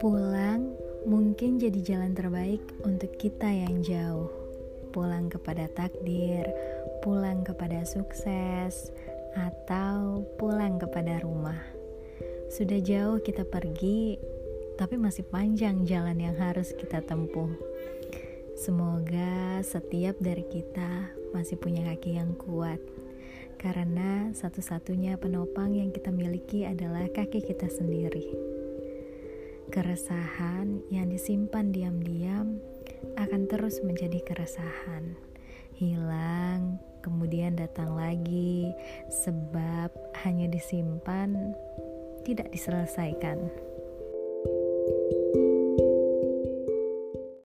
Pulang mungkin jadi jalan terbaik untuk kita yang jauh. Pulang kepada takdir, pulang kepada sukses, atau pulang kepada rumah. Sudah jauh kita pergi, tapi masih panjang jalan yang harus kita tempuh. Semoga setiap dari kita masih punya kaki yang kuat, karena satu-satunya penopang yang kita miliki adalah kaki kita sendiri. Keresahan yang disimpan diam-diam akan terus menjadi keresahan, hilang, kemudian datang lagi, sebab hanya disimpan, tidak diselesaikan.